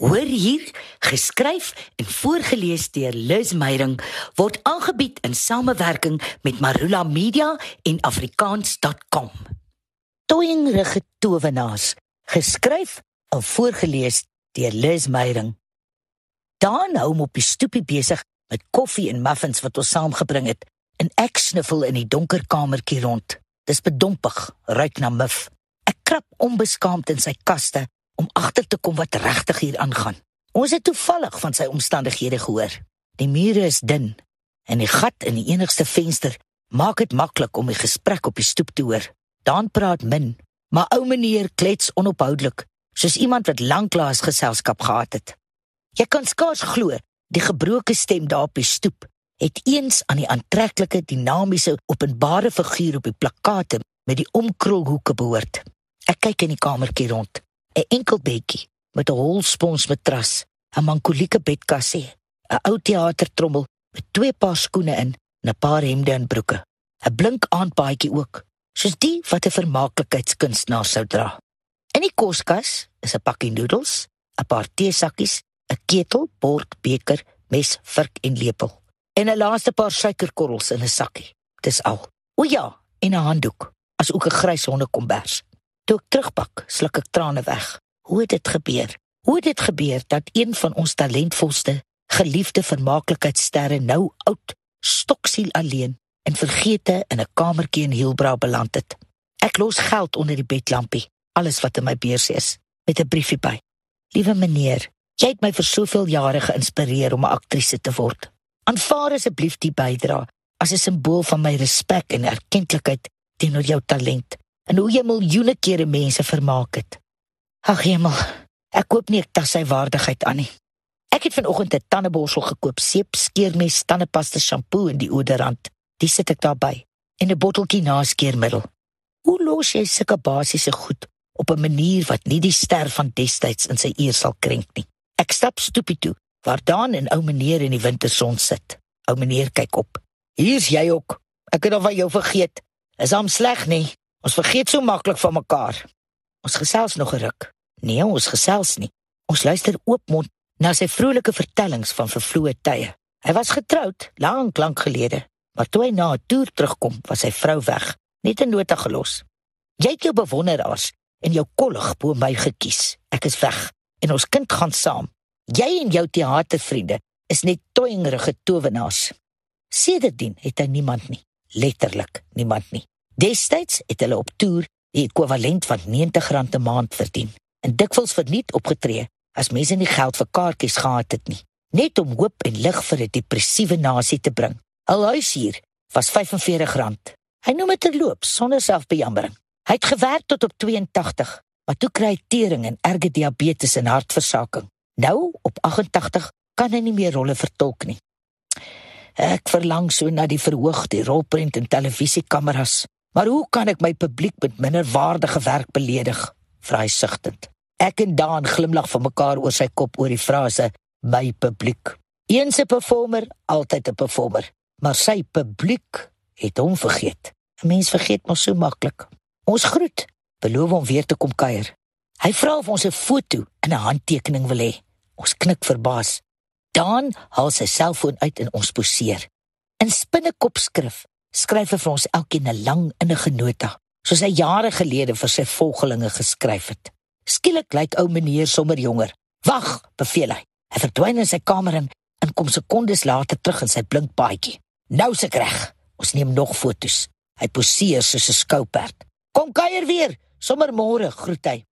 Hoor hier, geskryf en voorgeles deur Liz Meyerink word aangebied in samewerking met Marula Media en afrikaans.com. Toyingrige towenaars, geskryf en voorgeles deur Liz Meyerink. Dan hou hom op die stoepie besig met koffie en muffins wat ons saamgebring het en ek sniffel in die donker kamertjie rond. Dis bedompig, ruik na mif. Ek krap onbeskaamd in sy kaste om agter te kom wat regtig hier aangaan. Ons het toevallig van sy omstandighede gehoor. Die mure is dun en die gat in die enigste venster maak dit maklik om die gesprek op die stoep te hoor. Dan praat min, maar ou meneer klets onophoudelik, soos iemand wat lanklaas geselskap gehad het. Jy kan skaars glo, die gebroke stem daar op die stoep het eens aan die aantreklike dinamiese openbare figuur op die plakate met die omkrulhoeke behoort. Ek kyk in die kamertjie rond. 'n enkel bedjie met 'n holspons matras, 'n mankolieke bedkassie, 'n ou teatertrommel met twee paar skoene in en 'n paar hemde en broeke. 'n Blink aandbaadjie ook, soos die wat 'n vermaaklikheidskunstenaar sou dra. In die koskas is 'n pakkie noedels, 'n paar teesakkies, 'n ketel, bord, beker, mes, vurk en lepel en 'n laaste paar suikerkorrels in 'n sakkie. Dis al. O ja, en 'n handdoek, asook 'n grys hondekombers. Toe ek terugpak, sluk ek trane weg. Hoe het dit gebeur? Hoe het dit gebeur dat een van ons talentvolste, geliefde vermaaklikheidssterre nou oud, stoksiel alleen en vergete in 'n kamertjie in Hielbra beland het? Ek los geld onder die bedlampie, alles wat in my beurs is, met 'n briefie by. Liewe meneer, jy het my vir soveel jare geïnspireer om 'n aktrise te word. Aanvaar asseblief die bydrae as 'n simbool van my respek en erkenklikheid teenoor jou talent en hoe jy miljoene kere mense vermaak het. Ag hemel, ek koop nie ek tas sy waardigheid aan nie. Ek het vanoggend 'n tandeborsel gekoop, seep, skeermes, tandepasta, shampoo en die oderant. Dis sit ek daarby en 'n botteltjie naskeermiddel. Hoe los jy sulke basiese goed op 'n manier wat nie die ster van destyds in sy eer sal krenk nie? Ek stap stoepie toe waar Dan en ou meneer in die winterson sit. Ou meneer kyk op. Hier's jy ook. Ek het al van jou vergeet. Is hom sleg nie? Ons vergeet so maklik van mekaar. Ons gesels nog 'n ruk. Nee, ons gesels nie. Ons luister oopmond na sy vrolike vertellings van vervloë tye. Hy was getroud lank lank gelede, maar toe hy na 'n toer terugkom, was sy vrou weg, net 'n nota gelos. Jy het jou bewonderaars en jou kollig bo my gekies. Ek is weg en ons kind gaan saam. Jy en jou teatervriende is net toyingerige towenaars. Sedertdien het hy niemand nie, letterlik niemand nie. Destyds het hulle op toer die ekwivalent van R90 'n maand verdien en dikwels verniet opgetree as mense nie geld vir kaartjies gehad het nie, net om hoop en lig vir 'n depressiewe nasie te bring. Al huis hier was R45. Hy noem dit 'n loop sonder selfbejammering. Hy het gewerk tot op 82, maar toe kry hy tering en erge diabetes en hartversaking. Nou op 88 kan hy nie meer rolle vertolk nie. Ek verlang so na die verhoogde rolprent en televisiekameras. Maar hoe kan ek my publiek met minderwaardige werk beledig? Vra hy sugtend. Ek en Daan glimlag vir mekaar oor sy kop oor die frase my publiek. Eens 'n performer, altyd 'n performer, maar sy publiek het hom vergeet. 'n Mens vergeet mos so maklik. Ons groet, beloof om weer te kom kuier. Hy vra of ons 'n foto en 'n handtekening wil hê. Ons knik verbaas. Daan haal sy selfoon uit en ons poseer. In spinnekopskrif skryf hy vir ons elkeen 'n lang innige nota, soos hy jare gelede vir sy volgelinge geskryf het. Skielik lyk ou meneer sommer jonger. "Wag," beveel hy. Hy verdwyn in sy kamer en, en kom sekondes later terug in sy blink paadjie. "Nou se reg. Ons neem nog fotos." Hy poseer soos 'n skouperd. "Kom kuier weer, sommer môre," groet hy.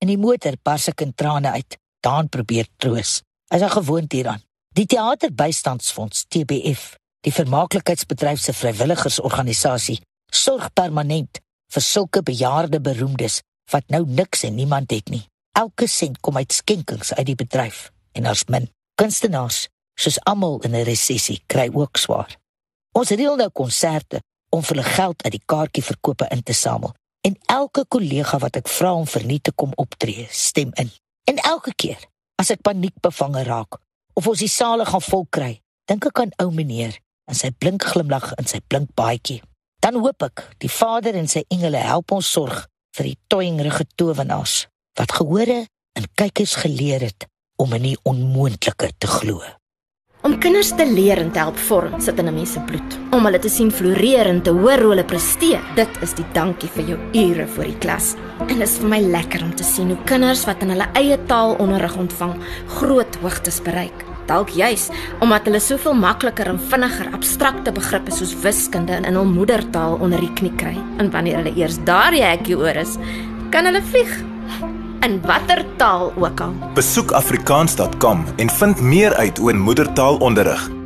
In die motor bars ek in trane uit. Daan probeer troos. Hy's gewoond hieraan. Die teaterbystandsfonds TBF Die vermaaklikheidsbedryf se vrywilligersorganisasie sorg permanent vir sulke bejaarde beroemdes wat nou niks en niemand het nie. Elke sent kom uit skenkings uit die bedryf en ons min kunstenaars soos almal in 'n resessie kry ook swaar. Ons reël nou konserte om vir hulle geld uit die kaartjieverkope in te samel en elke kollega wat ek vra om verniet te kom optree, stem in. En elke keer as ek paniekbevange raak of ons die sale gaan vol kry, dink ek aan ou meneer en sy blink glimlag in sy blink baadjie. Dan hoop ek die Vader en sy engele help ons sorg vir die toyingrige towenaars wat gehore en kykers geleer het om in die onmoontlike te glo. Om kinders te leer en te help vorm sit in 'n mens se bloed. Om hulle te sien floreer en te hoor hoe hulle presteer, dit is die dankie vir jou ure vir die klas. En dit is vir my lekker om te sien hoe kinders wat in hulle eie taal onderrig ontvang, groot hoogtes bereik. Dalk juis omdat hulle soveel makliker en vinniger abstrakte begrippe soos wiskunde in hul moedertaal onder die knie kry. En wanneer hulle eers daar die hekkie oor is, kan hulle vlieg in watter taal ook al. Besoek afrikaans.com en vind meer uit oor moedertaalonderrig.